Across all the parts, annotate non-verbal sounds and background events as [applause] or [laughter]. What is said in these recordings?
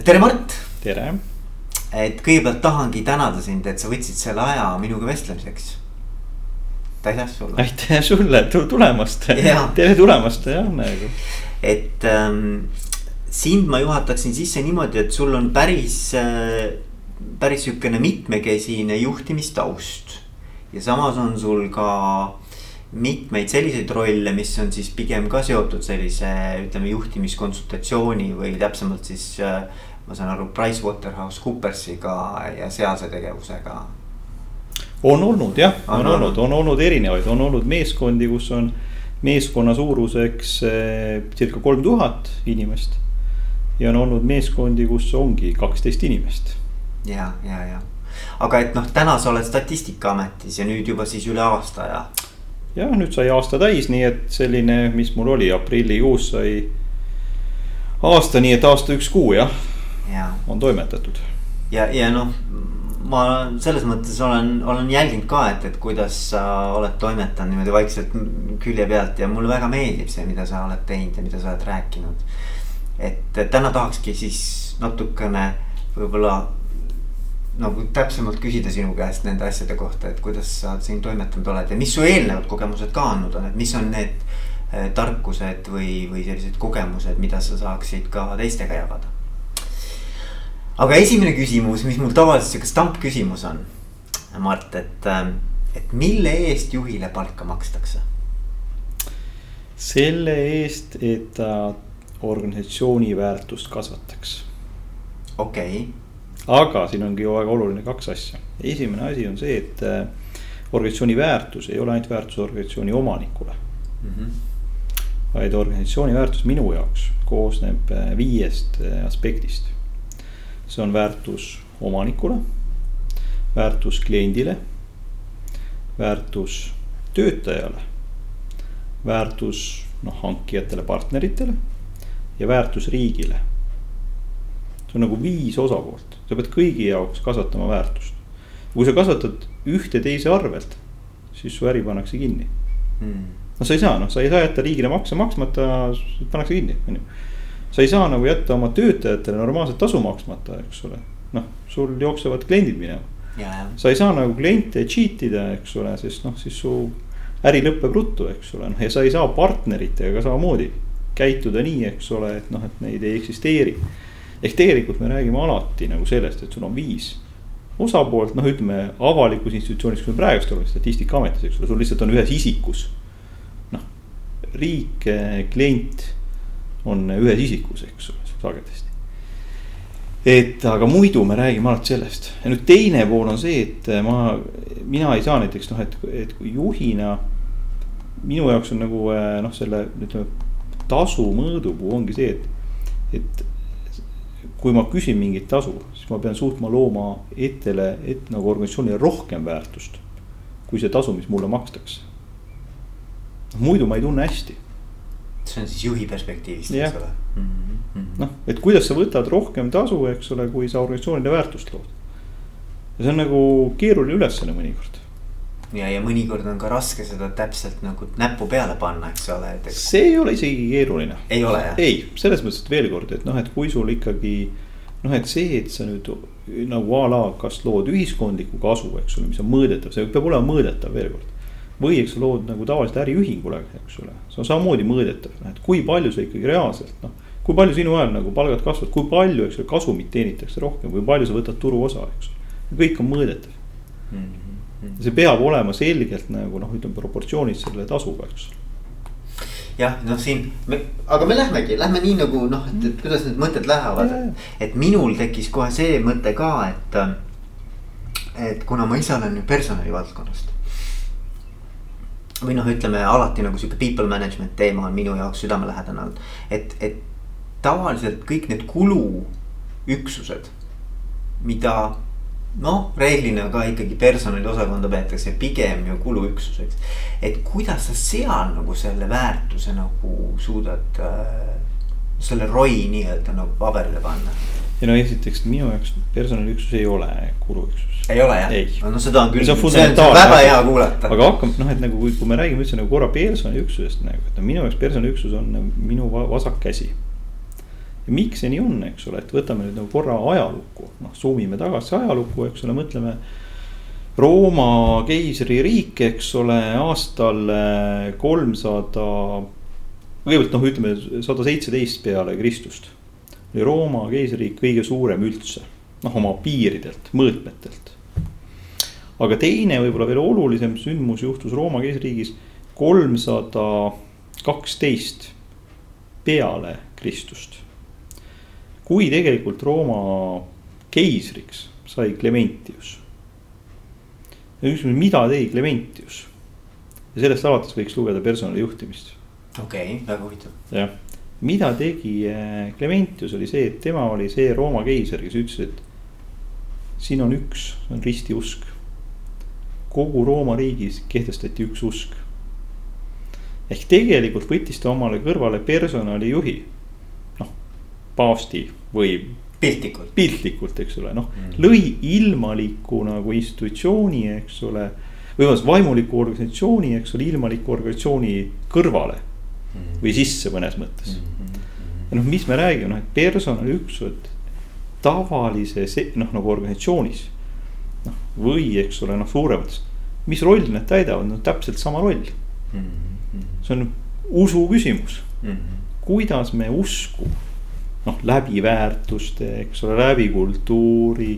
tere, Mart. tere. et kõigepealt tahangi tänada sind, et sa võtsid selle aja minuga vestlemiseks. aitäh sulle. aitäh sulle tulemast tere tulemast jah nagu. et ähm, sind ma juhataksin sisse niimoodi, et sul on päris äh,, päris sihukene mitmekesine juhtimistaust. ja samas on sul ka mitmeid selliseid rolle, mis on siis pigem ka seotud sellise, ütleme juhtimiskonsultatsiooni või täpsemalt siis äh, ma saan aru, PricewaterhouseCoopersiga ja sealse tegevusega. on olnud jah, on olnud, on olnud erinevaid, on olnud meeskondi, kus on meeskonna suuruseks äh, circa kolm tuhat inimest. ja on olnud meeskondi, kus ongi kaksteist inimest. ja, ja, ja, aga et noh, täna sa oled statistikaametis ja nüüd juba siis üle aasta ja jah, nüüd sai aasta täis, nii et selline, mis mul oli, aprillikuus sai aasta, nii et aasta üks kuu jah ja. on toimetatud. ja, ja noh, ma selles mõttes olen, olen jälginud ka, et, et kuidas sa oled toimetanud niimoodi vaikselt külje pealt ja mulle väga meeldib see, mida sa oled teinud ja mida sa oled rääkinud. et täna tahakski siis natukene võib-olla nagu täpsemalt küsida sinu käest nende asjade kohta, et kuidas sa siin toimetanud oled ja mis su eelnevad kogemused ka andnud on, et mis on need eh, tarkused või, või sellised kogemused, mida sa saaksid ka teistega jagada. aga esimene küsimus, mis mul tavaliselt sihuke stampküsimus on, Mart, et, eh, et mille eest juhile palka makstakse? selle eest, et ta organisatsiooni väärtust kasvataks. okei okay aga siin ongi ju väga oluline kaks asja. esimene asi on see, et äh, organisatsiooni väärtus ei ole ainult väärtus organisatsiooni omanikule mm. -hmm. vaid organisatsiooni väärtus minu jaoks koosneb äh, viiest äh, aspektist. see on väärtus omanikule, väärtus kliendile, väärtus töötajale, väärtus noh hankijatele, partneritele ja väärtus riigile see on nagu viis osapoolt, sa pead kõigi jaoks kasvatama väärtust. kui sa kasvatad ühte teise arvelt, siis su äri pannakse kinni hmm.. no sa ei saa, noh, sa ei saa jätta riigile makse maksmata, pannakse kinni, on ju. sa ei saa nagu jätta oma töötajatele normaalset tasu maksmata, eks ole, noh, sul jooksevad kliendid minema. sa ei saa nagu kliente cheat ida, eks ole, sest noh, siis su äri lõpeb ruttu, eks ole, noh ja sa ei saa partneritega samamoodi käituda nii, eks ole, et noh, et neid ei eksisteeri ehk tegelikult me räägime alati nagu sellest, et sul on viis osapoolt, noh, ütleme avalikus institutsioonis, kus me praegust oleme, statistikaametis, eks ole, sul lihtsalt on ühes isikus. noh, riik, klient on ühes isikus, eks ole, sagedasti. et aga muidu me räägime alati sellest ja nüüd teine pool on see, et ma, mina ei saa näiteks noh, et, et kui juhina. minu jaoks on nagu noh, selle ütleme tasu mõõdupuu ongi see, et, et kui ma küsin mingit tasu, siis ma pean suutma looma ettele, et nagu organisatsioonile rohkem väärtust. kui see tasu, mis mulle makstakse. muidu ma ei tunne hästi. see on siis juhi perspektiivist, eks ole mm -hmm.. noh, et kuidas sa võtad rohkem tasu, eks ole, kui sa organisatsioonile väärtust lood. ja see on nagu keeruline ülesanne mõnikord ja, ja mõnikord on ka raske seda täpselt nagu näppu peale panna, eks ole, et. see ei ole isegi keeruline. ei ole jah? ei, selles mõttes, et veel kord, et noh, et kui sul ikkagi noh, et see, et sa nüüd nagu a la, kas lood ühiskondlikku kasu, eks ole, mis on mõõdetav, see peab olema mõõdetav veel kord. või eks lood nagu tavaliselt äriühingule, eks ole, see on samamoodi mõõdetav, noh, et kui palju sa ikkagi reaalselt noh. kui palju sinu ajal nagu palgad kasvavad, kui palju, eks ole, kasumit teenitakse rohkem, kui palju sa võtad turuosa, eks ole. kõik on mõõdetav mm. -hmm see peab olema selgelt nagu noh, ütleme proportsioonis selle tasuga, eks jah, noh, siin me, aga me lähmegi, lähme nii nagu noh, et, et kuidas need mõtted lähevad, et, et minul tekkis kohe see mõte ka, et. et kuna ma ise olen ju personali valdkonnast. või noh, ütleme alati nagu sihuke people management teema on minu jaoks südamelähedane olnud, et, et tavaliselt kõik need kuluüksused, mida noh, reeglina ka ikkagi personaliosakonda peetakse pigem ju kuluüksuseks. et kuidas sa seal nagu selle väärtuse nagu suudad äh, selle ROI nii-öelda nagu paberile panna? ei no esiteks minu jaoks personaliüksus ei ole kuluüksus. ei ole jah? no seda on küll, see on, see on väga hea kuulata. aga hakkame noh, et nagu kui, kui me räägime üldse nagu korra personaliüksusest nagu, et no minu jaoks personaliüksus on minu vasak käsi. Miks see nii on, eks ole, et võtame nüüd nagu korra ajalukku, noh zoom ime tagasi ajalukku, eks ole, mõtleme. Rooma keisririik, eks ole, aastal kolmsada, kõigepealt noh, ütleme sada seitseteist peale Kristust. oli Rooma keisririik kõige suurem üldse, noh oma piiridelt, mõõtmetelt. aga teine võib-olla veel olulisem sündmus juhtus Rooma keisririigis kolmsada kaksteist peale Kristust. Kui tegelikult Rooma keisriks sai Clementius. ja küsimus, mida tegi Clementius? ja sellest alates võiks lugeda personalijuhtimist. okei okay,, väga huvitav. jah, mida tegi eh, Clementius oli see, et tema oli see Rooma keiser, kes ütles, et siin on üks, see on ristiusk. kogu Rooma riigis kehtestati üks usk ehk tegelikult võttis ta omale kõrvale personalijuhi. Paavsti või. piltlikult. piltlikult, eks ole, noh mm. lõi ilmaliku nagu institutsiooni, eks ole. või vabandust, vaimuliku organisatsiooni, eks ole, ilmaliku organisatsiooni kõrvale mm. või sisse mõnes mõttes mm. -hmm. ja noh, mis me räägime, noh, et personaliüksused tavalises noh, nagu organisatsioonis. noh, või eks ole, noh suuremates, mis rolli nad täidavad, no täpselt sama roll mm. -hmm see on usu küsimus mm. -hmm. kuidas me usku, noh läbi väärtuste, eks ole, läbi kultuuri,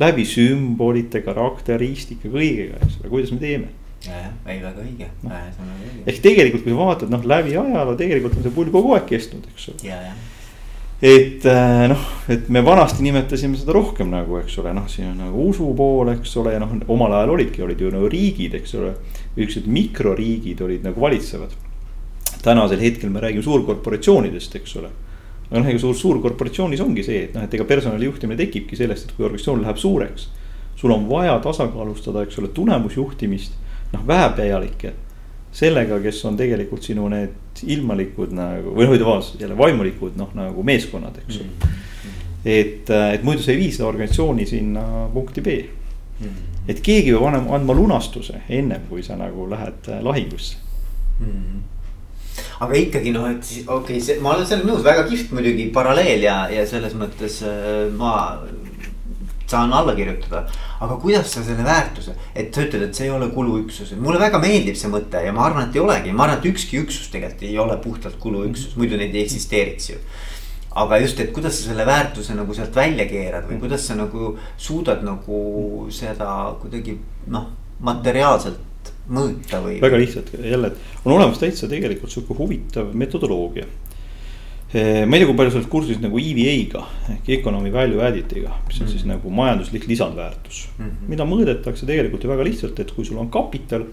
läbi sümbolite, karakteristika, kõigega, eks ole, kuidas me teeme jah, ei väga õige no., see on väga õige. ehk tegelikult, kui sa vaatad noh läbi ajaloo, tegelikult on see pull kogu aeg kestnud, eks ole. et äh, noh, et me vanasti nimetasime seda rohkem nagu, eks ole, noh, siin on nagu usu pool, eks ole, ja noh, omal ajal olidki, olid ju nagu riigid, eks ole. niisugused mikroriigid olid nagu valitsevad tänasel hetkel me räägime suurkorporatsioonidest, eks ole. Aga noh, ega suur, suurkorporatsioonis ongi see, et noh, et ega personali juhtimine tekibki sellest, et kui organisatsioon läheb suureks. sul on vaja tasakaalustada, eks ole, tulemusjuhtimist, noh väepealikke. sellega, kes on tegelikult sinu need ilmalikud nagu või noh, vabandust, jälle vaimulikud noh, nagu meeskonnad, eks ole mm. -hmm. et, et muidu sa ei vii seda organisatsiooni sinna punkti B mm. -hmm. et keegi peab andma, lunastuse ennem, kui sa nagu lähed lahingusse mm. -hmm aga ikkagi noh, et okei okay,, see, ma olen sellega nõus, väga kihvt muidugi paralleel ja, ja selles mõttes äh, ma saan alla kirjutada. aga kuidas sa selle väärtuse, et sa ütled, et see ei ole kuluüksus, et mulle väga meeldib see mõte ja ma arvan, et ei olegi, ma arvan, et ükski üksus tegelikult ei ole puhtalt kuluüksus, muidu neid ei eksisteeriks ju. Aga just, et kuidas sa selle väärtuse nagu sealt välja keerad või kuidas sa nagu suudad nagu seda kuidagi noh, materiaalselt mõõta või? väga lihtsalt jälle, et on olemas täitsa tegelikult sihuke huvitav metodoloogia. Eh, ma ei tea, kui palju sa oled kursis nagu EVA-ga ehk economy value added'iga, mis on mm -hmm. siis nagu majanduslik lisandväärtus mm. -hmm. mida mõõdetakse tegelikult ju väga lihtsalt, et kui sul on kapital,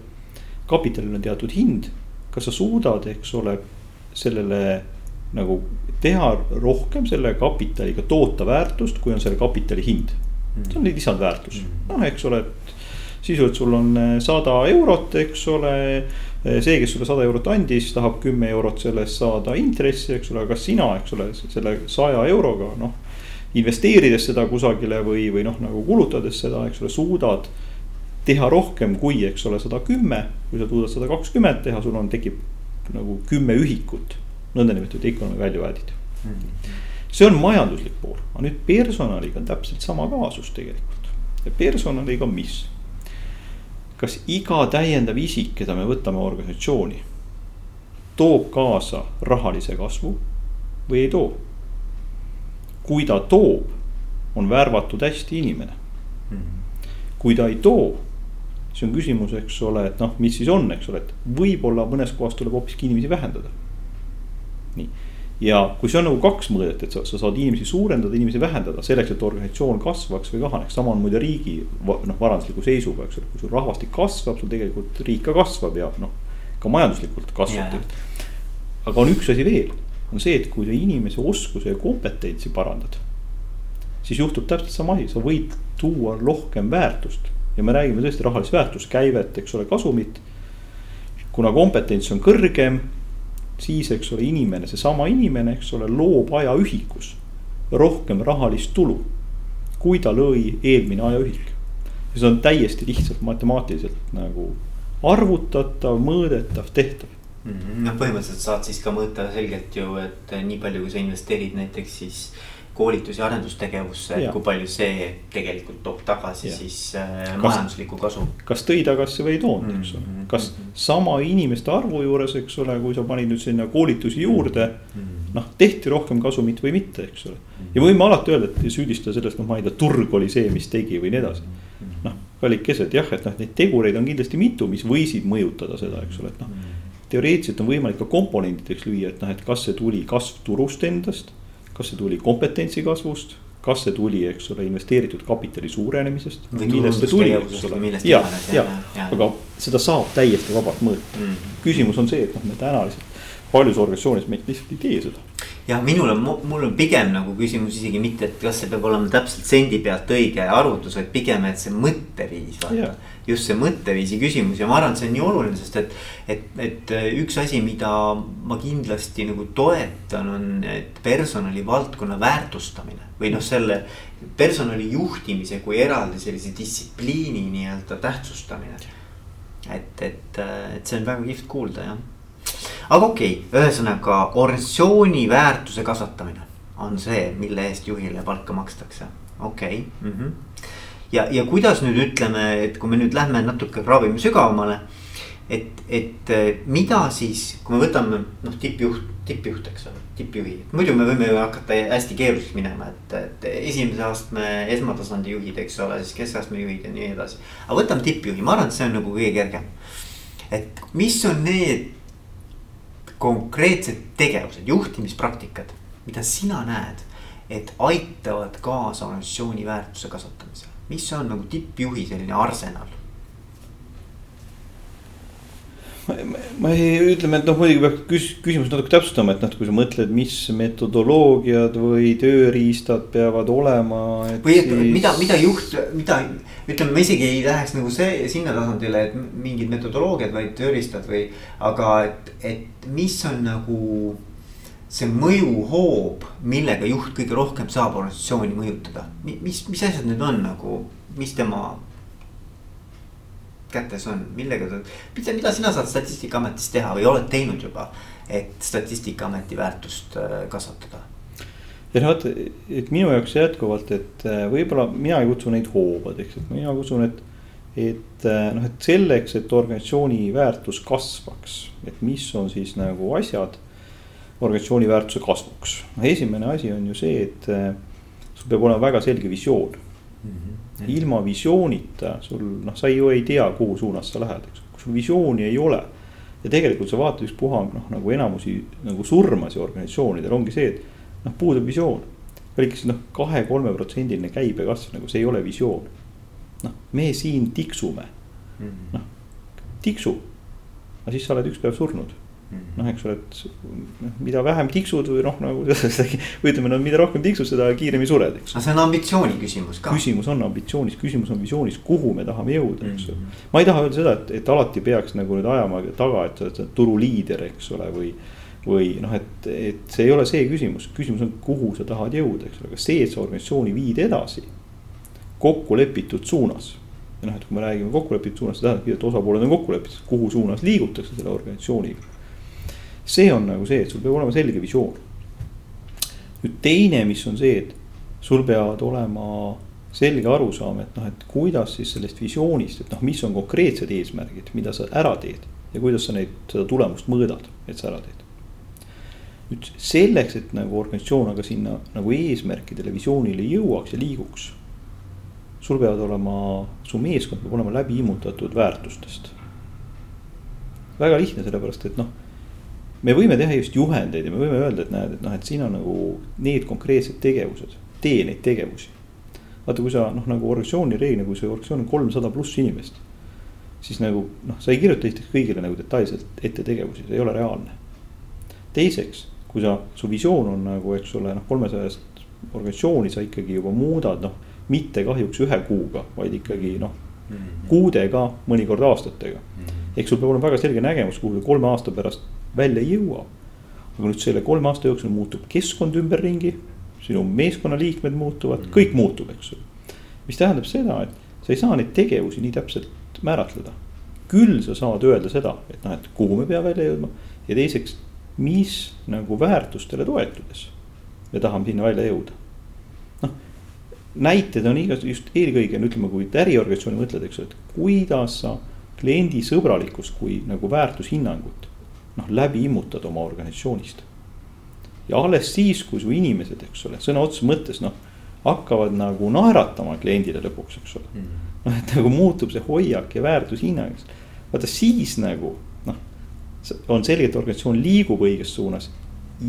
kapitalil on teatud hind. kas sa suudad, eks ole, sellele nagu teha rohkem selle kapitaliga toota väärtust, kui on selle kapitali hind. see on lisandväärtus, mhm. noh, eks ole, et sisuliselt sul on eh, sada eurot, eks ole. Eh, see, kes sulle sada eurot andis, tahab kümme eurot sellest saada intressi, eks ole, kas sina, eks ole, selle saja euroga noh. investeerides seda kusagile või, või noh, nagu kulutades seda, eks ole, suudad teha rohkem kui, eks ole, sada kümme. kui sa suudad sada kakskümmend teha, sul on, tekib nagu kümme ühikut, nõndanimetatud economy value added mm. see on majanduslik pool, aga nüüd personaliga on täpselt sama kaasus tegelikult. ja personaliga, mis kas iga täiendav isik, keda me võtame organisatsiooni, toob kaasa rahalise kasvu või ei too? kui ta toob, on värvatud hästi inimene. -hmm. kui ta ei too, siis on küsimus, eks ole, et noh, mis siis on, eks ole, et võib-olla mõnes kohas tuleb hoopiski inimesi vähendada. nii ja kui see on nagu kaks mõõdet, et sa, sa saad inimesi suurendada, inimesi vähendada selleks, et organisatsioon kasvaks või kahaneks, sama on muide riigi noh, varandusliku seisuga, eks ole, kui sul rahvastik kasvab, sul tegelikult riik ka kasvab ja noh, ka majanduslikult kasvab. Aga on üks asi veel, on see, et kui sa inimese oskuse ja kompetentsi parandad. siis juhtub täpselt sama asi, sa võid tuua rohkem väärtust. Ja me räägime tõesti rahalist väärtust, käivet, eks ole, kasumit. kuna kompetents on kõrgem siis, eks ole, inimene, seesama inimene, eks ole, loob ajaühikus rohkem rahalist tulu. kui ta lõi eelmine ajaühik. ja see on täiesti lihtsalt matemaatiliselt nagu arvutatav, mõõdetav, tehtav. noh, põhimõtteliselt saad siis ka mõõta selgelt ju, et nii palju, kui sa investeerid näiteks siis koolitus- ja arendustegevusse, et kui palju see tegelikult toob tagasi ja. siis äh, majanduslikku kasu. kas tõi tagasi või ei toonud, eks ole, mm-hmm. kas sama inimeste arvu juures, eks ole, kui sa panid nüüd sinna koolitusi juurde mm. -hmm. noh, tehti rohkem kasumit või mitte, eks ole. ja võime alati öelda, et süüdistada sellest, noh, ma ei tea, turg oli see, mis tegi või nii edasi. noh, kallikesed jah, et noh, neid tegureid on kindlasti mitu, mis võisid mõjutada seda, eks ole, et noh. teoreetiliselt on võimalik ka komponentideks lüüa, et noh, et kas see tuli kasv turust endast kas see tuli kompetentsi kasvust, kas see tuli, eks ole, investeeritud kapitali suurenemisest. ja, ja, aga seda saab täiesti vabalt mõõta mm. küsimus on see, et noh, me täna lihtsalt paljus organisatsioonis me lihtsalt ei tee seda. Ja minul on, mul on pigem nagu küsimus isegi mitte, et kas see peab olema täpselt sendi pealt õige arvutus, vaid pigem, et see mõtteviis vaata just see mõtteviisi küsimus ja ma arvan, et see on nii oluline, sest et, et, et üks asi, mida ma kindlasti nagu toetan, on, personalivaldkonna väärtustamine või noh, selle personali juhtimise kui eraldi sellise distsipliini nii-öelda tähtsustamine. et, et, et see on väga kihvt kuulda, jah. Aga okei okay,, ühesõnaga organisatsiooni väärtuse kasvatamine on see, mille eest juhile palka makstakse, okei okay. mm. -hmm ja, ja kuidas nüüd ütleme, et kui me nüüd lähme natuke kraavime sügavamale. et, et eh, mida siis, kui me võtame noh, tippjuht, tippjuht, eks ole, tippjuhi, muidu me võime ju hakata hästi keeruliseks minema, et, et esimese astme esmatasandi juhid, eks ole, siis keskastme juhid ja nii edasi. aga võtame tippjuhi, ma arvan, et see on nagu kõige kergem. et mis on need konkreetsed tegevused, juhtimispraktikad, mida sina näed, et aitavad kaasa organisatsiooni väärtuse kasvatamisele mis on nagu tippjuhi selline arsenal? Ma ei, ütleme, et noh, muidugi peaks küs, küsimust natuke täpsustama, et noh, kui sa mõtled, mis metodoloogiad või tööriistad peavad olema. või et siis... mida, mida juht, mida ütleme, ma isegi ei läheks nagu see sinna tasandile, et mingid metodoloogiad, vaid tööriistad või. aga et, et mis on nagu see mõjuhoob, millega juht kõige rohkem saab organisatsiooni mõjutada, mis, mis asjad need on nagu, mis tema kätes on, millega ta, mida, mida sina saad statistikaametis teha või oled teinud juba, et statistikaameti väärtust äh, kasvatada? ja noh, vaata, et minu jaoks jätkuvalt, et äh, võib-olla mina ei kutsu neid hoobadeks, et mina kutsun, et. et äh, noh, et selleks, et organisatsiooni väärtus kasvaks, et mis on siis nagu asjad organisatsiooni väärtuse kasvuks. esimene asi on ju see, et sul peab olema väga selge visioon mm. -hmm. ilma visioonita sul noh, sa ju ei tea, kuhu suunas sa lähed, eks, kui sul visiooni ei ole. ja tegelikult sa vaatad ükspuha noh, nagu enamusi nagu surmasi organisatsioonidel ongi see, et noh, puudub visioon. ikkagi noh, kahe-kolme protsendiline käibekasv, nagu see ei ole visioon. noh, me siin tiksume mm -hmm., noh tiksu, aga siis sa oled üks päev surnud noh, eks ole, et noh, mida vähem tiksud või noh, nagu või ütleme, no mida rohkem tiksud, seda kiiremini sured, eks. aga see on ambitsiooni küsimus ka. küsimus on ambitsioonis, küsimus on visioonis, kuhu me tahame jõuda, eks ju mm -hmm.. ma ei taha öelda seda, et, et alati peaks nagu nüüd ajama taga, et sa oled turuliider, eks ole, või. või noh, et, et see ei ole see küsimus, küsimus on, kuhu sa tahad jõuda, eks ole, aga see, et sa organisatsiooni viid edasi kokkulepitud suunas ja noh, et kui me räägime kokkulepitud suunas, see tähendabki, et osapooled on kokku lepitud, kuhu suunas liigutakse selle organisatsiooniga see on nagu see, et sul peab olema selge visioon. nüüd teine, mis on see, et sul peavad olema selge arusaam, et noh, et kuidas siis sellest visioonist, et noh, mis on konkreetsed eesmärgid, mida sa ära teed ja kuidas sa neid, seda tulemust mõõdad, et sa ära teed. nüüd selleks, et nagu organisatsioon aga sinna nagu eesmärkidele, visioonile jõuaks ja liiguks. sul peavad olema, su meeskond peab olema läbi immutatud väärtustest. väga lihtne, sellepärast et noh me võime teha just juhendeid ja me võime öelda, et näed, et noh, et siin on nagu need konkreetsed tegevused, tee neid tegevusi. vaata, kui sa noh, nagu organisatsiooni reeglina, kui see organisatsioon on kolmsada pluss inimest. siis nagu noh, sa ei kirjuta esiteks kõigile nagu detailselt ette tegevusi, see ei ole reaalne. teiseks, kui sa, su visioon on nagu, eks ole, noh, kolmesajast organisatsiooni sa ikkagi juba muudad, noh. mitte kahjuks ühe kuuga, vaid ikkagi noh, mhm. kuudega, mõnikord aastatega. Mhm. ehk sul peab olema väga selge nägemus, kuhu kolme aasta pärast välja ei jõua. aga nüüd selle kolme aasta jooksul muutub keskkond ümberringi, sinu meeskonnaliikmed muutuvad, mm. kõik muutub, eks ju. mis tähendab seda, et sa ei saa neid tegevusi nii täpselt määratleda. küll sa saad öelda seda, et noh, et kuhu me peame välja jõudma ja teiseks, mis nagu väärtustele toetudes me tahame sinna välja jõuda. noh, näited on igas, just eelkõige no ütleme, kui äriorganisatsiooni mõtled, eks ole, et kuidas sa kliendi sõbralikkust kui nagu väärtushinnangut noh, läbi immutad oma organisatsioonist. ja alles siis, kui su inimesed, eks ole, sõna otseses mõttes noh, hakkavad nagu naeratama kliendile lõpuks, eks ole mm. noh, et nagu muutub see hoiak ja väärtushinnang, vaata siis nagu noh, on selge, et organisatsioon liigub õiges suunas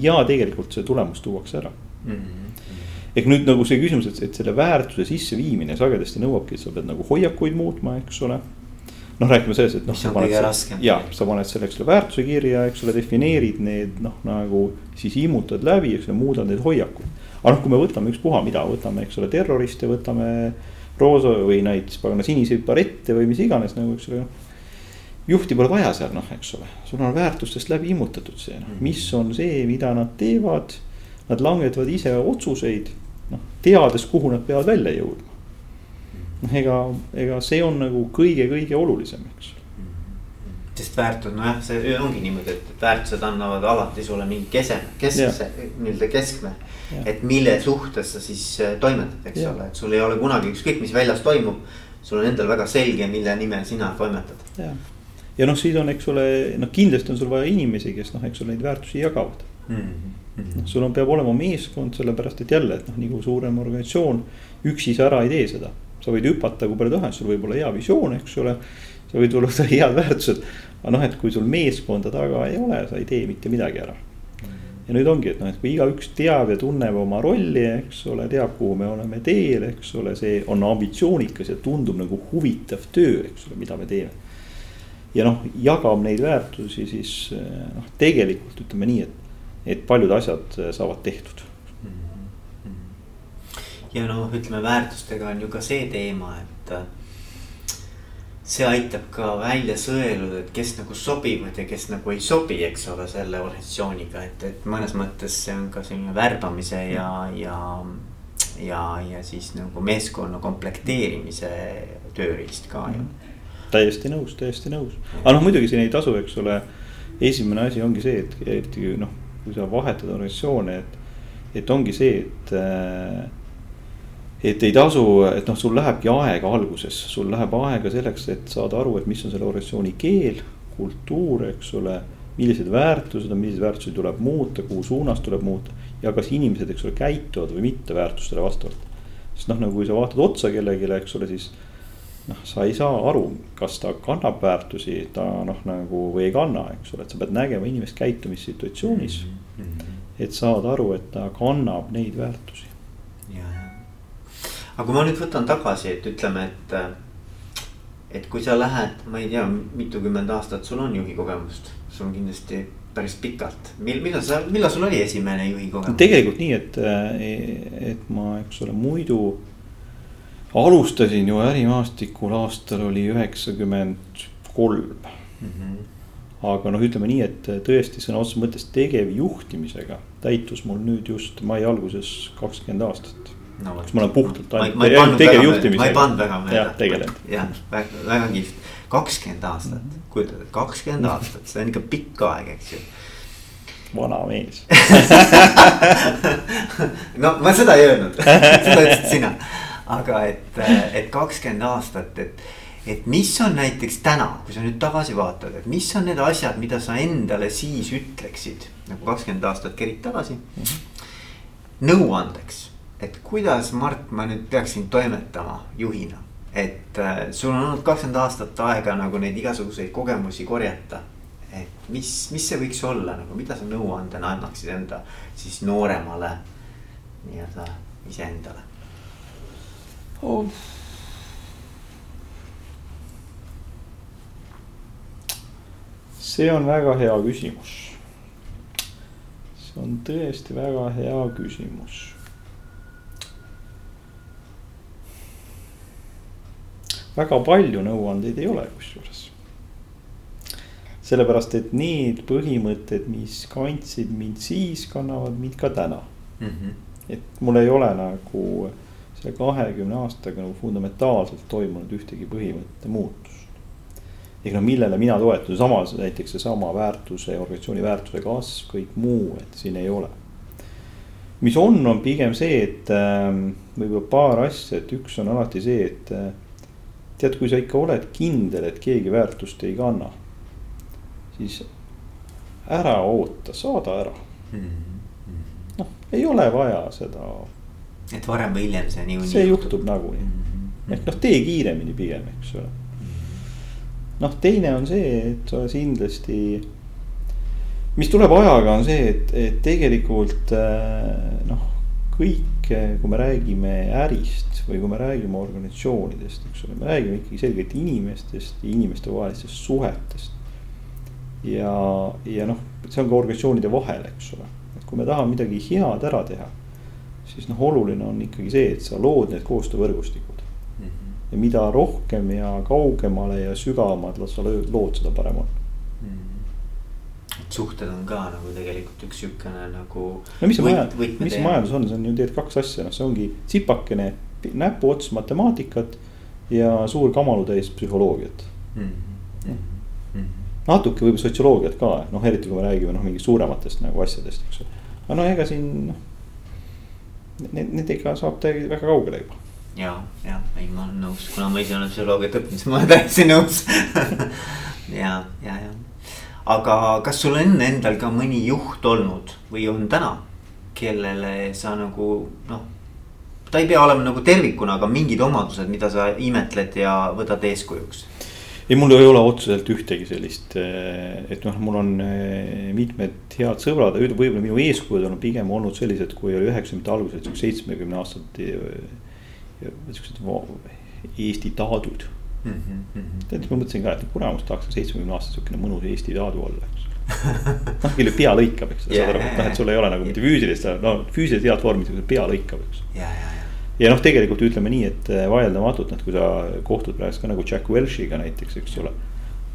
ja tegelikult see tulemus tuuakse ära mm. -hmm. ehk nüüd nagu see küsimus, et, et selle väärtuse sisseviimine sagedasti nõuabki, et sa pead nagu hoiakuid muutma, eks ole noh, räägime sellest, et noh. mis on kõige raskem. ja sa paned selle, eks ole, väärtuse kirja, eks ole, defineerid need noh, nagu siis immutad läbi, eks ole, muudad neid hoiakuid. aga noh, kui me võtame ükspuha mida, võtame, eks ole, terroriste, võtame roosa või näiteks pagana siniseid barette või mis iganes nagu, eks ole juhti pole vaja seal noh, eks ole, sul on väärtustest läbi immutatud see noh, mis on see, mida nad teevad. Nad langetavad ise otsuseid, noh teades, kuhu nad peavad välja jõudma. Noh, ega, ega see on nagu kõige-kõige olulisem, eks sest väärtus, nojah, see ongi niimoodi, et väärtused annavad alati sulle mingi kese, keskse, nii-öelda keskme. et mille suhtes sa siis äh, toimetad, eks ja. ole, et sul ei ole kunagi ükskõik, mis väljas toimub. sul on endal väga selge, mille nimel sina toimetad ja noh, siis on, eks ole, noh, kindlasti on sul vaja inimesi, kes noh, eks ole, neid väärtusi jagavad mm. -hmm. noh, sul on, peab olema meeskond, sellepärast et jälle, et noh, nii kui suurem organisatsioon üksi sa ära ei tee seda. Sa võid hüpata, kui palju tahes, sul võib olla hea visioon, eks ole. sa võid olla [laughs] head väärtused, aga noh, et kui sul meeskonda taga ei ole, sa ei tee mitte midagi ära. ja nüüd ongi, et noh, et kui igaüks teab ja tunneb oma rolli, eks ole, teab, kuhu me oleme teel, eks ole, see on ambitsioonikas ja tundub nagu huvitav töö, eks ole, mida me teeme ja noh, jagab neid väärtusi, siis eh, noh, tegelikult ütleme nii, et, et paljud asjad eh, saavad tehtud. Ja noh, ütleme väärtustega on ju ka see teema, et eh, see aitab ka välja sõeluda, et kes nagu sobivad ja kes nagu ei sobi, eks ole, selle organisatsiooniga, et, et mõnes mõttes see on ka selline värbamise ja, ja. ja, ja siis nagu meeskonna komplekteerimise tööriist ka ju täiesti nõus, täiesti nõus, aga noh, muidugi siin ei tasu, eks ole. esimene asi ongi see, et eriti noh, kui sa vahetad organisatsioone, et, et ongi see, et äh, et ei tasu, et noh, sul lähebki aega alguses, sul läheb aega selleks, et saada aru, et mis on selle organisatsiooni keel, kultuur, eks ole. millised väärtused on, milliseid väärtusi tuleb muuta, kuhu suunas tuleb muuta ja kas inimesed, eks ole, käituvad või mitte väärtustele vastavalt. sest noh, nagu kui sa vaatad otsa kellelegi, eks ole, siis noh, sa ei saa aru, kas ta kannab väärtusi, ta noh, nagu või ei kanna, eks ole, et sa pead nägema inimest käitumissituatsioonis mm. -hmm. et saada aru, et ta kannab neid väärtusi. Aga ma nüüd võtan tagasi, et ütleme, et, et kui sa lähed, ma ei tea, mitukümmend aastat sul on juhi kogemust, sul on kindlasti päris pikalt, mil-, millal sa, millal sul oli esimene juhi kogemus? tegelikult nii, et, et ma, eks ole, muidu alustasin ju ärimaastikul aastal oli üheksakümmend kolm. Mhm. aga noh, ütleme nii, et tõesti sõna otseses mõttes tegevjuhtimisega täitus mul nüüd just mai alguses kakskümmend aastat no,. kas ma olen puhtalt ainult tegevjuhtimisega. ma ei pannud väga meelde. jah, tegelenud. jah, väga, väga kihvt, kakskümmend aastat mm -hmm., kujutad ette, kakskümmend [laughs] aastat, see on ikka pikk aeg, eks ju vana mees [laughs] no ma seda ei öelnud [laughs] seda ütlesid sina aga et, et kakskümmend aastat, et, et mis on näiteks täna, kui sa nüüd tagasi vaatad, et mis on need asjad, mida sa endale siis ütleksid nagu kakskümmend aastat kerid tagasi mm -hmm.. nõuandeks, et kuidas, Mart, ma nüüd peaksin toimetama juhina, et äh, sul on olnud kakskümmend aastat aega nagu neid igasuguseid kogemusi korjata et mis, mis see võiks olla nagu, mida sa nõuandena annaksid enda siis nooremale nii-öelda iseendale? oh.. see on väga hea küsimus. see on tõesti väga hea küsimus. Väga palju nõuandeid ei ole kusjuures. sellepärast, et need põhimõtted, mis kandsid mind siis, kannavad mind ka täna mm. -hmm. et mul ei ole nagu selle kahekümne aastaga nagu fundamentaalselt toimunud ühtegi põhimõtte muutust. ehk noh, millele mina toetun, samas näiteks seesama väärtuse, organisatsiooni väärtuse kasv, kõik muu, et siin ei ole. mis on, on pigem see, et äh, võib-olla paar asja, et üks on alati see, et äh, tead, kui sa ikka oled kindel, et keegi väärtust ei kanna, siis ära oota, saada ära mm -hmm.. noh, ei ole vaja seda. et varem või hiljem see niikuinii. see juhtub nagunii mm -hmm. ehk noh, tee kiiremini pigem, eks ole. noh, teine on see, et sa kindlasti, mis tuleb ajaga, on see, et, et tegelikult äh, noh, kõik, kui me räägime ärist või kui me räägime organisatsioonidest, eks ole, me räägime ikkagi selgelt inimestest ja inimestevahelistest suhetest ja, ja noh, see on ka organisatsioonide vahel, eks ole. et kui me tahame midagi head ära teha, siis noh, oluline on ikkagi see, et sa lood need koostöövõrgustikud mm. -hmm. ja mida rohkem ja kaugemale ja sügavamad sa lood, seda parem on mm. -hmm. Suhted on ka nagu tegelikult üks sihukene nagu. no mis see majandus, mis see majandus on, see on ju tegelikult kaks asja, noh, see ongi tsipakene näpuots matemaatikat ja suur kamalutäis psühholoogiat mm. -hmm. Mm -hmm natuke võib-olla sotsioloogiat ka, noh eriti kui me räägime noh mingist suurematest nagu asjadest, eks ju. aga no ega siin noh, nendega saab täiesti väga kaugele juba. ja, ja ei, ma olen nõus, kuna ma ise olen psühholoogiat õppinud, siis ma olen täiesti nõus [laughs] ja, ja, ja. Aga kas sul on endal ka mõni juht olnud või on täna, kellele sa nagu noh ta ei pea olema nagu tervikuna, aga mingid omadused, mida sa imetled ja võtad eeskujuks ei, mul ei ole otseselt ühtegi sellist, eh, et noh, mul on eh, mitmed head sõbrad, võib-olla minu eeskujud on pigem olnud sellised, kui oli üheksakümnendate alguses siuksed seitsmekümne aastased. siuksed Eesti taadud mm. -hmm. tead, ma mõtlesin ka, et kuramus tahaks seitsmekümne aastase siukene mõnus Eesti taadu olla, eks noh, kelle pea lõikab, eks yeah, saad aru, et noh, et sul ei ole nagu mitte füüsilist, no füüsiliselt head vormi, pea lõikab, eks. ja, ja, ja ja noh, tegelikult ütleme nii, et äh, vaieldamatult, noh, kui sa kohtud praegu ka nagu Jack Welch'iga näiteks, eks ole.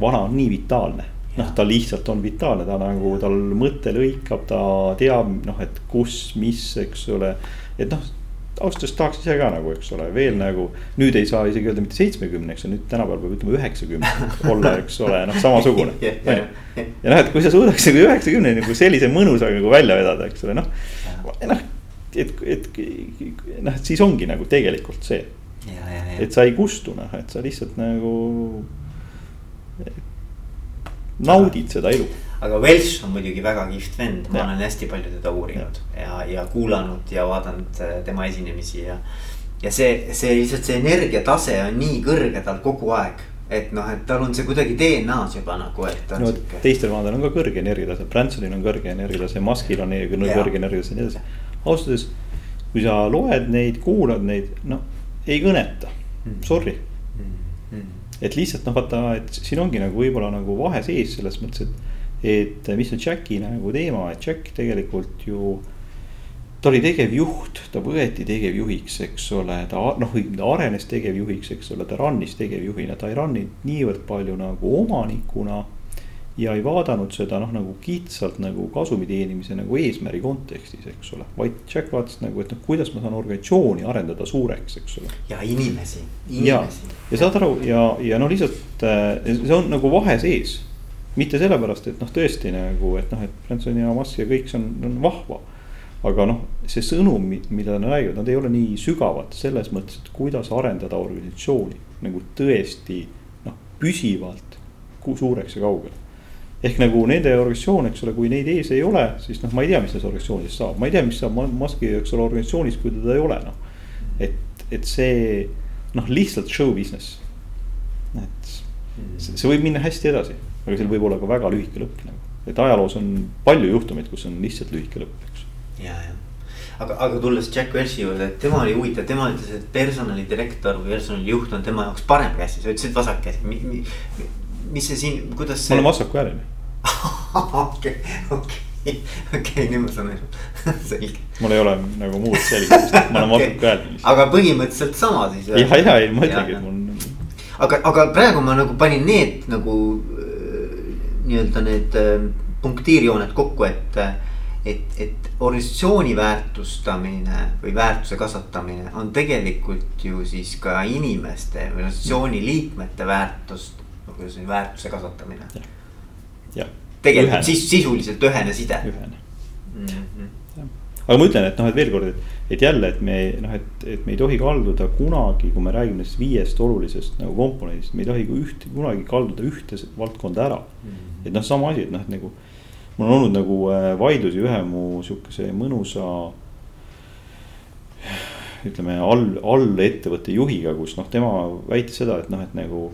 vana on nii vitaalne, noh, ta lihtsalt on vitaalne, ta nagu, tal mõte lõikab, ta teab noh, et kus, mis, eks ole. et noh, ausalt öeldes tahaks ise ka nagu, eks ole, veel nagu nüüd ei saa isegi öelda mitte seitsmekümne, eks ole, nüüd tänapäeval peab ütlema üheksakümne olla, eks ole, noh, samasugune. [laughs] ja noh, et kui sa suudaks nagu üheksakümne nagu sellise mõnusaga nagu välja vedada, eks ole, noh, noh et, et noh, et siis ongi nagu tegelikult see. et sa ei kustu noh, et sa lihtsalt nagu naudid seda elu. Aga Welsh on muidugi väga kihvt vend, ma ja. olen hästi palju teda uurinud ja, ja, ja kuulanud ja vaadanud äh, tema esinemisi ja. ja see, see lihtsalt see energiatase on nii kõrge tal kogu aeg et noh, et tal on see kuidagi DNA-s juba nagu, et. no siuke... teistel vanadel on ka kõrge energiatase, Bransonil on kõrge energiatase, Muskil on kõrge energiatase ja nii edasi ausalt öeldes, kui sa loed neid, kuulad neid, no ei kõneta mm., sorry mm.. et lihtsalt noh, vaata, et siin ongi nagu võib-olla nagu vahe sees selles mõttes, et, et mis on Jacki nagu teema, et Jack tegelikult ju ta oli tegevjuht, ta võeti tegevjuhiks, eks ole, ta noh, ta arenes tegevjuhiks, eks ole, ta run'is tegevjuhina, ta ei run'inud niivõrd palju nagu omanikuna ja ei vaadanud seda noh, nagu kitsalt nagu kasumi teenimise nagu eesmärgi kontekstis, eks ole. vaid Jack vaatas nagu, et noh, kuidas ma saan organisatsiooni arendada suureks, eks ole. ja inimesi, inimesi. ja saad aru ja, ja no lihtsalt äh, see on nagu vahe sees. Mitte sellepärast, et noh, tõesti nagu, et noh, et Branson ja Musk ja kõik see on, on vahva. aga noh, see sõnum, mida nad räägivad, nad ei ole nii sügavad selles mõttes, et kuidas arendada organisatsiooni nagu tõesti noh, püsivalt suureks ja kaugele ehk nagu nende organisatsioon, eks ole, kui neid ees ei ole, siis noh, ma ei tea, mis sellest organisatsioonist saab, ma ei tea, mis saab Musk'i, eks ole, organisatsioonis, kui teda ei ole, noh. et, et see noh, lihtsalt show business. et see, see võib minna hästi edasi, aga seal võib olla ka väga lühike lõpp nagu, et ajaloos on palju juhtumeid, kus on lihtsalt lühike lõpp, eks. ja, ja aga, aga tulles Jack Welchi juurde, et tema oli huvitav, tema ütles, et personalidirektor või personalijuht on tema jaoks parem käsi, sa ütlesid vasak käsi mi, mi, mis see siin, kuidas see. ma olen vasakuhääline okei, okei, okei, nüüd ma saan aru, [laughs] selge. mul ei ole nagu muud selgitust, ma olen vasakuhääline. aga põhimõtteliselt sama siis. ja, ja ei, ma ütlengi, et mul. aga, aga praegu ma nagu panin need nagu nii-öelda need äh, punktiirjooned kokku, et et, et organisatsiooni väärtustamine või väärtuse kasvatamine on tegelikult ju siis ka inimeste või organisatsiooni liikmete väärtust kuidas see väärtuse kasvatamine. tegelikult ühene. sis, sisuliselt ühene side. ühene mm. -hmm. Aga ma ütlen, et noh, et veel kord, et, et jälle, et me noh, et, et me ei tohi kalduda kunagi, kui me räägime nendest viiest olulisest nagu komponendist, me ei tohi üht, kunagi kalduda ühte valdkonda ära mm. -hmm. et noh, sama asi, et noh, et nagu mul on olnud nagu äh, vaidlusi ühe mu sihukese mõnusa ütleme all, allettevõtte juhiga, kus noh, tema väitis seda, et noh, et nagu,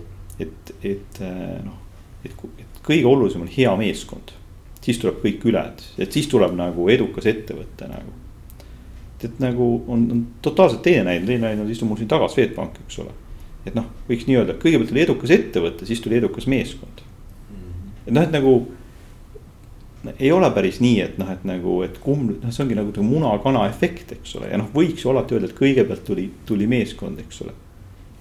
et, et äh, noh, et, et kõige olulisem on hea meeskond. Siis tuleb kõik ülejäänud, et siis tuleb nagu edukas ettevõte nagu. et nagu on, on totaalselt teine näide, teine näide on, istub mul siin taga Swedbank, eks ole. et noh, võiks nii öelda, kõigepealt oli edukas ettevõte, siis tuli edukas meeskond. et noh, et nagu ei ole päris nii, et noh, et nagu, et kumb, noh, see ongi nagu, nagu muna-kana efekt, eks ole, ja noh, võiks ju alati öelda, et kõigepealt tuli, tuli meeskond, eks ole.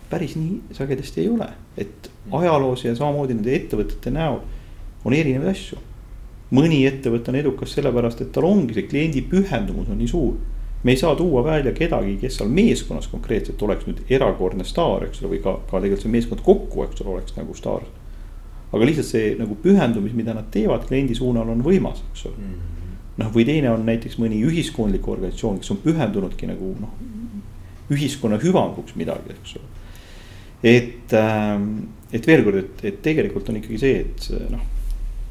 päris nii sagedasti ei ole, et ajaloos ja samamoodi nende ettevõtete näol on erinevaid asju. Mõni ettevõte on edukas sellepärast, et tal ongi see kliendi pühendumus on nii suur. me ei saa tuua välja kedagi, kes seal meeskonnas konkreetselt oleks nüüd erakordne staar, eks ole, või ka, ka tegelikult see meeskond kokku, eks ole, oleks nagu staar aga lihtsalt see nagu pühendumis, mida nad teevad kliendi suunal, on võimas, eks ole mm -hmm.. noh, või teine on näiteks mõni ühiskondlik organisatsioon, kes on pühendunudki nagu noh, ühiskonna hüvanguks midagi, eks ole. et, ähm, et veel kord, et, et tegelikult on ikkagi see, et noh,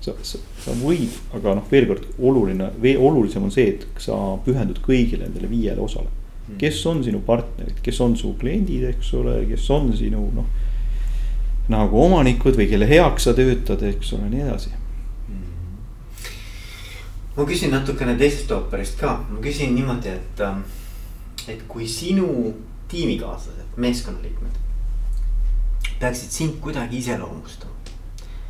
sa, sa, sa võid, aga noh, veel kord oluline, veel olulisem on see, et sa pühendud kõigile nendele viiele osale. Mhm. kes on sinu partnerid, kes on su kliendid, eks ole, kes on sinu noh nagu omanikud või kelle heaks sa töötad, eks ole, nii edasi ma küsin natukene teisest ooperist ka, ma küsin niimoodi, et, ähm, et kui sinu tiimikaaslased, meeskonnaliikmed peaksid sind kuidagi iseloomustama.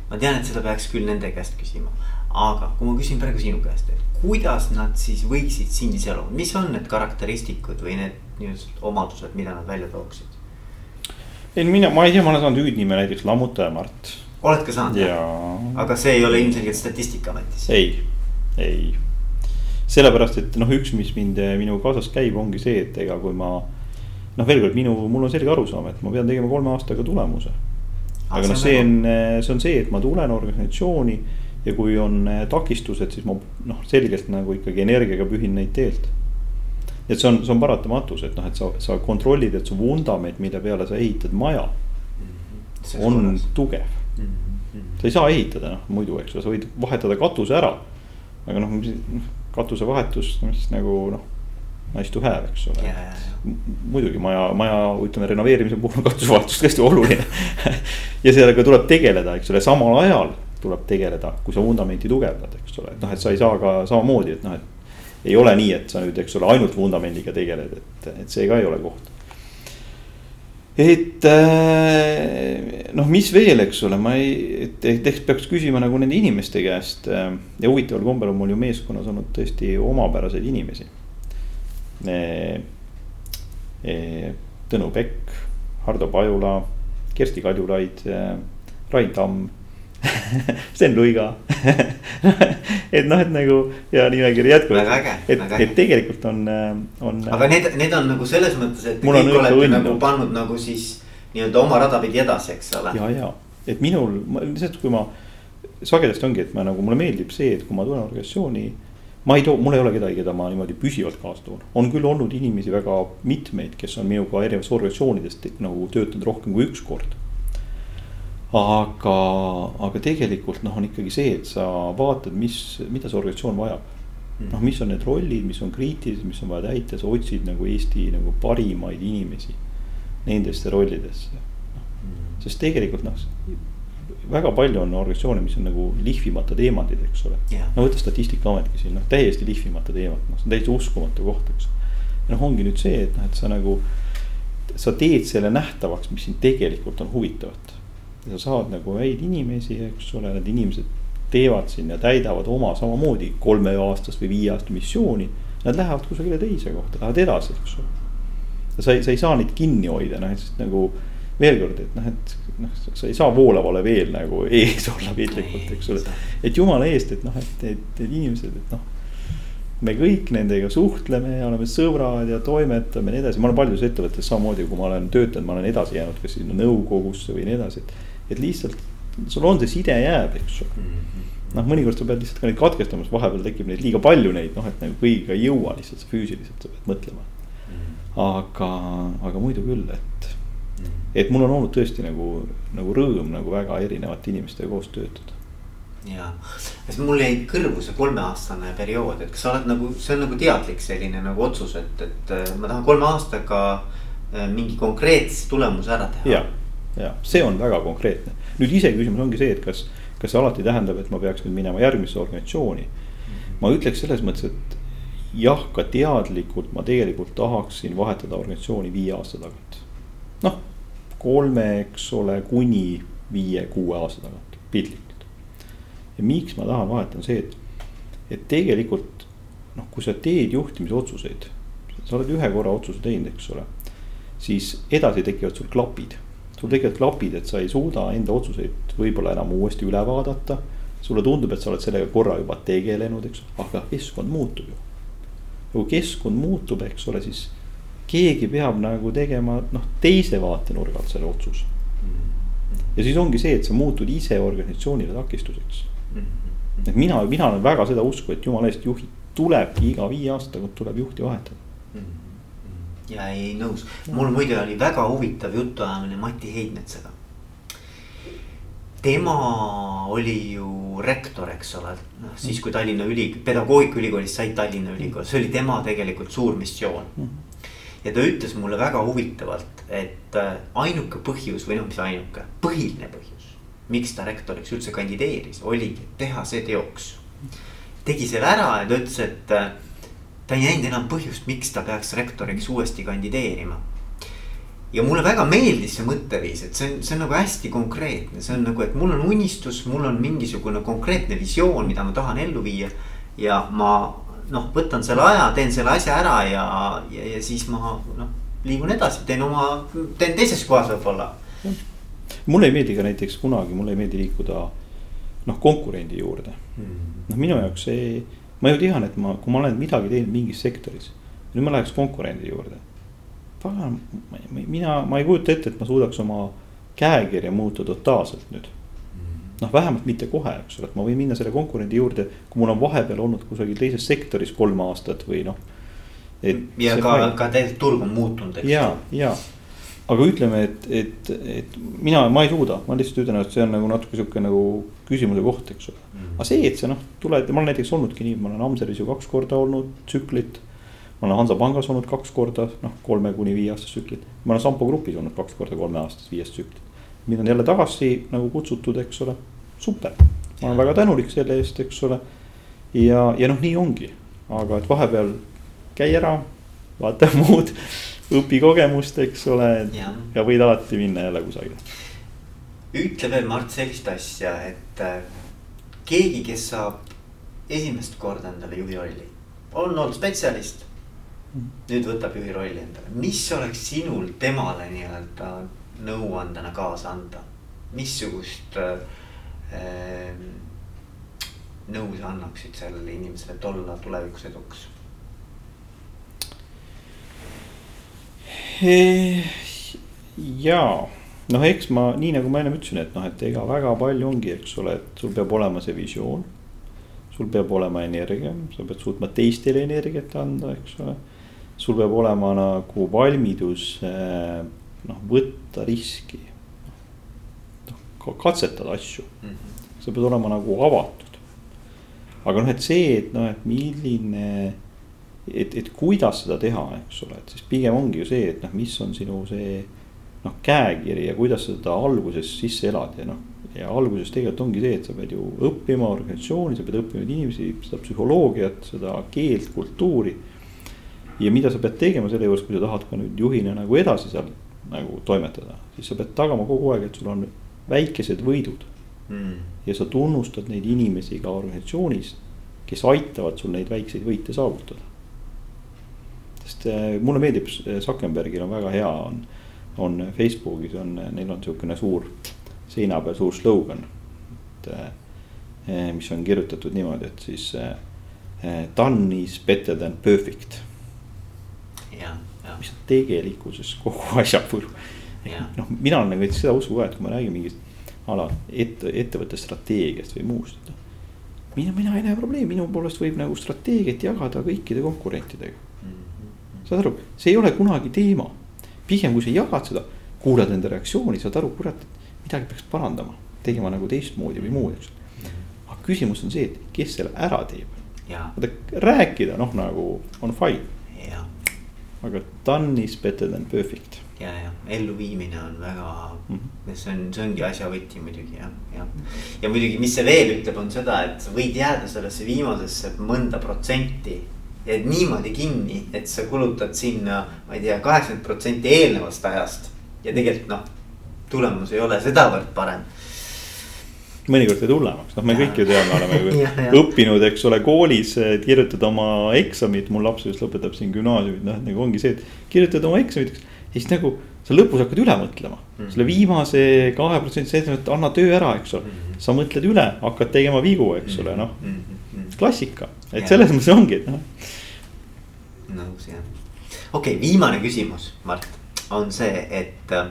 Ma tean, et seda peaks küll nende käest küsima, aga kui ma küsin praegu sinu käest, et kuidas nad siis võiksid sind iseloomustada, mis on need karakteristikud või need nii-öelda omadused, mida nad välja tooksid? ei mina, ma ei tea, ma olen saanud hüüdnime näiteks Lammutaja Mart. oled ka saanud? aga see ei ole ilmselgelt Statistikaametis? ei, ei. sellepärast, et noh, üks, mis mind, minu kaasas käib, ongi see, et ega kui ma. noh, veel kord minu, mul on selge arusaam, et ma pean tegema kolme aastaga tulemuse. Aga noh, see on, see on see, et ma tulen organisatsiooni ja kui on takistused, siis ma noh, selgelt nagu ikkagi energiaga pühin neid teelt et see on, see on paratamatus, et noh, et sa, sa kontrollid, et su vundament, mille peale sa ehitad maja mm. -hmm. on korras. tugev mm. -hmm. sa ei saa ehitada noh muidu, eks ju, sa võid vahetada katuse ära. aga noh, katusevahetus, mis nagu noh, nice to have, eks ole. muidugi maja, maja ütleme renoveerimise puhul on [laughs] katusevahetus tõesti oluline ja sellega tuleb tegeleda, eks ole, samal ajal tuleb tegeleda, kui sa vundamenti tugevdad, eks ole, et noh, et sa ei saa ka samamoodi, et noh, et ei ole nii, et sa nüüd, eks ole, ainult vundamendiga tegeled, et, et see ka ei ole koht. et äh, noh, mis veel, eks ole, ma ei, et, et eks peaks küsima nagu nende inimeste käest. Äh, ja huvitaval kombel on mul ju meeskonnas olnud tõesti omapäraseid inimesi. Tõnu Pekk, Hardo Pajula, Kersti Kaljulaid, Rain Tamm [laughs] Sten Luiga [laughs] et noh, et nagu ja nimekiri jätkub. et, et tegelikult on, äh, on. aga need, need on nagu selles mõttes, et te kõik olete õnn. nagu pannud nagu siis nii-öelda oma rada pidi edasi, eks ole. ja, ja, et minul, lihtsalt kui ma sagedasti ongi, et ma nagu mulle meeldib see, et kui ma tulen organisatsiooni. Ma ei too, mul ei ole kedagi, keda ma niimoodi püsivalt kaasa toon, on küll olnud inimesi väga mitmeid, kes on minuga erinevates organisatsioonides nagu töötanud rohkem kui üks kord aga, aga tegelikult noh, on ikkagi see, et sa vaatad, mis, mida see organisatsioon vajab. Mm. noh, mis on need rollid, mis on kriitilised, mis on vaja täita, sa otsid nagu Eesti nagu parimaid inimesi nendesse rollidesse mm.. sest tegelikult noh, väga palju on organisatsioone, mis on nagu lihvimata teemadid, eks ole yeah.. no võta statistikaametki siin noh, täiesti lihvimata teemad, noh see on täiesti uskumatu koht, eks. ja noh, ongi nüüd see, et noh, et sa nagu, sa teed selle nähtavaks, mis sind tegelikult on huvitavat sa saad nagu häid inimesi, eks ole, need inimesed teevad siin ja täidavad oma samamoodi kolmeaastast või viieaastast missiooni. Nad lähevad kusagile teise kohta, lähevad edasi, eks ole. sa ei, sa ei saa neid kinni hoida, noh, sest nagu veel kord, et noh, et noh, sa ei saa voolavale veel nagu ees olla piltlikult, eks ole. et jumala eest, et noh, et, et, et inimesed, et noh me kõik nendega suhtleme ja oleme sõbrad ja toimetame ja nii edasi, ma olen paljudes ettevõtetes samamoodi, kui ma olen töötanud, ma olen edasi jäänud kas sinna nõukogusse või nii edasi, et et lihtsalt sul on see side jääb, eks ju. noh, mõnikord sa pead lihtsalt ka neid katkestama, sest vahepeal tekib neid liiga palju neid, noh, et nagu kõigiga ei jõua lihtsalt füüsiliselt, sa pead mõtlema. aga, aga muidu küll, et, et mul on olnud tõesti nagu, nagu rõõm nagu väga erinevate inimestega koos töötada ja, sest mul jäi kõrvu see kolmeaastane periood, et kas sa oled nagu, see on nagu teadlik selline nagu otsus, et, et äh, ma tahan kolme aastaga äh, mingi konkreetse tulemuse ära teha. ja, ja see on väga konkreetne, nüüd iseküsimus ongi see, et kas, kas see alati tähendab, et ma peaks nüüd minema järgmisse organisatsiooni. ma ütleks selles mõttes, et jah, ka teadlikult ma tegelikult tahaksin vahetada organisatsiooni viie aasta tagant. noh, kolme, eks ole, kuni viie-kuue aasta tagant, piltlikult ja miks ma tahan vahetada, on see, et, et tegelikult noh, kui sa teed juhtimisotsuseid, sa oled ühe korra otsuse teinud, eks ole. siis edasi tekivad sul klapid, sul tekivad klapid, et sa ei suuda enda otsuseid võib-olla enam uuesti üle vaadata. sulle tundub, et sa oled sellega korra juba tegelenud, eks, aga keskkond muutub ju. ja kui keskkond muutub, eks ole, siis keegi peab nagu tegema noh, teise vaatenurga alt selle otsuse. ja siis ongi see, et sa muutud ise organisatsioonile takistuseks et mina, mina olen väga seda usku, et jumala eest juhid tulebki iga viie aasta tagant tuleb juhti vahetada. ja ei nõus, mul muide oli väga huvitav jutuajamine Mati Heidmetsaga. tema oli ju rektor, eks ole, noh siis kui Tallinna Ülikool, pedagoogikaülikoolis sai Tallinna Ülikool, see oli tema tegelikult suur missioon mm. Ja ta ütles mulle väga huvitavalt, et äh, ainuke põhjus või noh, mis ainuke, põhiline põhjus miks ta rektoriks üldse kandideeris, oligi teha see teoks. tegi selle ära ja ta ütles, et äh, ta ei näinud enam põhjust, miks ta peaks rektoriks uuesti kandideerima. ja mulle väga meeldis see mõtteviis, et see on, see on nagu hästi konkreetne, see on nagu, et mul on unistus, mul on mingisugune konkreetne visioon, mida ma tahan ellu viia. ja ma noh, võtan selle aja, teen selle asja ära ja, ja, ja siis ma noh, liigun edasi, teen oma, teen teises kohas võib-olla mulle ei meeldi ka näiteks kunagi, mulle ei meeldi liikuda noh, konkurendi juurde mm.. noh, minu jaoks see, ma ju tean, et ma, kui ma olen midagi teinud mingis sektoris, nüüd ma läheks konkurendi juurde. pagan, mina, ma ei kujuta ette, et ma suudaks oma käekirja muuta totaalselt nüüd. Noh, vähemalt mitte kohe, eks ole, et ma võin minna selle konkurendi juurde, kui mul on vahepeal olnud kusagil teises sektoris kolm aastat või noh. ja ka, ka tegelikult turg on muutunud, eks. ja, ja aga ütleme, et, et, et mina, ma ei suuda, ma lihtsalt ütlen, et see on nagu natuke sihuke nagu küsimuse koht, eks ole mm. -hmm. aga see, et sa noh, tuled, ma olen näiteks olnudki nii, ma olen Amseris ju kaks korda olnud tsüklit. ma olen Hansapangas olnud kaks korda, noh, kolme kuni viie aastast tsüklit. ma olen Sampo Grupis olnud kaks korda kolme aastast viiest tsüklit. Mind on jälle tagasi nagu kutsutud, eks ole, super. ma olen väga tänulik selle eest, eks ole. ja, ja noh, nii ongi, aga et vahepeal käi ära, vaata [laughs] muud õpi kogemust, eks ole, ja. võid alati minna jälle kusagile. ütle veel Mart sellist asja, et äh, keegi, kes saab esimest korda endale juhi rolli, on olnud spetsialist. nüüd võtab juhi rolli endale, mis oleks sinul temale nii-öelda nõuandena kaasa anda, missugust äh, äh, nõu sa annaksid sellele inimesele, et olla tulevikus edukas jaa, noh, eks ma nii nagu ma ennem ütlesin, et noh, et ega väga palju ongi, eks ole, et sul peab olema see visioon. sul peab olema energia, sa pead suutma teistele energiat anda, eks ole. sul peab olema nagu valmidus eh, noh, võtta riski. noh, katsetada asju mm, -hmm. sa pead olema nagu avatud. aga noh, et see, et noh, et milline et, et kuidas seda teha, eks ole, et siis pigem ongi ju see, et noh, mis on sinu see noh, käekiri ja kuidas sa seda alguses sisse elad ja noh. ja alguses tegelikult ongi see, et sa pead ju õppima organisatsiooni, sa pead õppima inimesi, seda psühholoogiat, seda keelt, kultuuri. ja mida sa pead tegema selle juures, kui sa tahad ka nüüd juhina nagu edasi seal nagu toimetada, siis sa pead tagama kogu aeg, et sul on väikesed võidud mm.. ja sa tunnustad neid inimesi ka organisatsioonis, kes aitavad sul neid väikseid võite saavutada sest äh, mulle meeldib, Zuckerbergil on väga hea, on, on Facebookis on, neil on sihukene suur seina peal suur slogan. et äh, mis on kirjutatud niimoodi, et siis äh, done is better than perfect. Mis on tegelikkuses kogu [laughs] asja põru. noh, mina olen nagu seda usku ka, et kui ma räägin mingist ala ette, ettevõtte strateegiast või muust. mina, mina ei näe probleemi, minu poolest võib nagu strateegiat jagada kõikide konkurentidega. saad aru, see ei ole kunagi teema, pigem kui sa jagad seda, kuulad enda reaktsiooni, saad aru, kurat, midagi peaks parandama, tegema nagu teistmoodi või muud, eks. aga küsimus on see, et kes selle ära teeb. vaata rääkida noh, nagu on fine. Aga done is better than perfect ja, ja elluviimine on väga mm, -hmm. see on, see ongi asja võti muidugi jah, jah. ja muidugi, mis see veel ütleb, on seda, et sa võid jääda sellesse viimasesse mõnda protsenti. jääd niimoodi kinni, et sa kulutad sinna, ma ei tea, kaheksakümmend protsenti eelnevast ajast. ja tegelikult noh, tulemus ei ole sedavõrd parem mõnikord teed hullemaks, noh, me ja. kõik ju teame, oleme [laughs] ju õppinud, eks ole, koolis kirjutada oma eksamit, mul laps just lõpetab siin gümnaasiumit, noh nagu ongi see, et kirjutad oma eksamit siis nagu sa lõpus hakkad üle mõtlema mm. -hmm. selle viimase kahe protsendi seitsme, anna töö ära, eks ole mm. -hmm. sa mõtled üle, hakkad tegema vigu, eks ole, noh mm -hmm.. klassika, et ja. selles mõttes ongi, et noh. nõus jah. okei okay,, viimane küsimus, Mart, on see, et äh,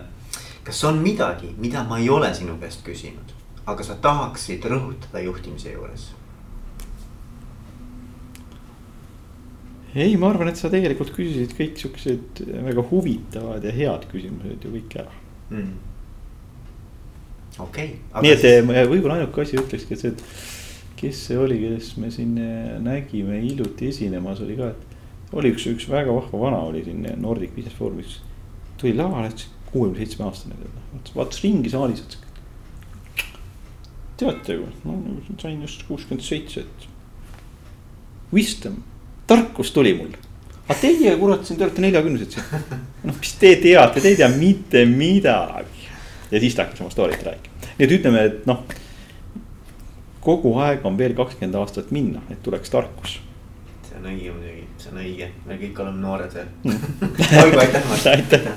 kas on midagi, mida ma ei ole sinu käest küsinud, aga sa tahaksid rõhutada juhtimise juures ei, ma arvan, et sa tegelikult küsisid kõik siuksed väga huvitavad ja head küsimused ju kõik ära mm.. okei okay,. nii et siis... võib-olla ainuke asi ütlekski, et see, et kes see oli, kes me siin nägime hiljuti esinemas, oli ka, et oli üks, üks väga vahva vana oli siin Nordic Business Forumis. tuli lavale, ütles kuuekümne seitsme aastane, vaatas ringi saalis, ütles. Teate, ma sain just kuuskümmend seitse, et wisdom tarkus tuli mul. aga teie kurat siin, te olete neljakümnesed siin. noh, mis te teate, te ei tea mitte midagi. ja siis ta hakkas oma story't rääkima, nii et ütleme, et noh. kogu aeg on veel kakskümmend aastat minna, et tuleks tarkus. see on õige muidugi, see on õige, me kõik oleme noored veel olgu, aitäh. aitäh.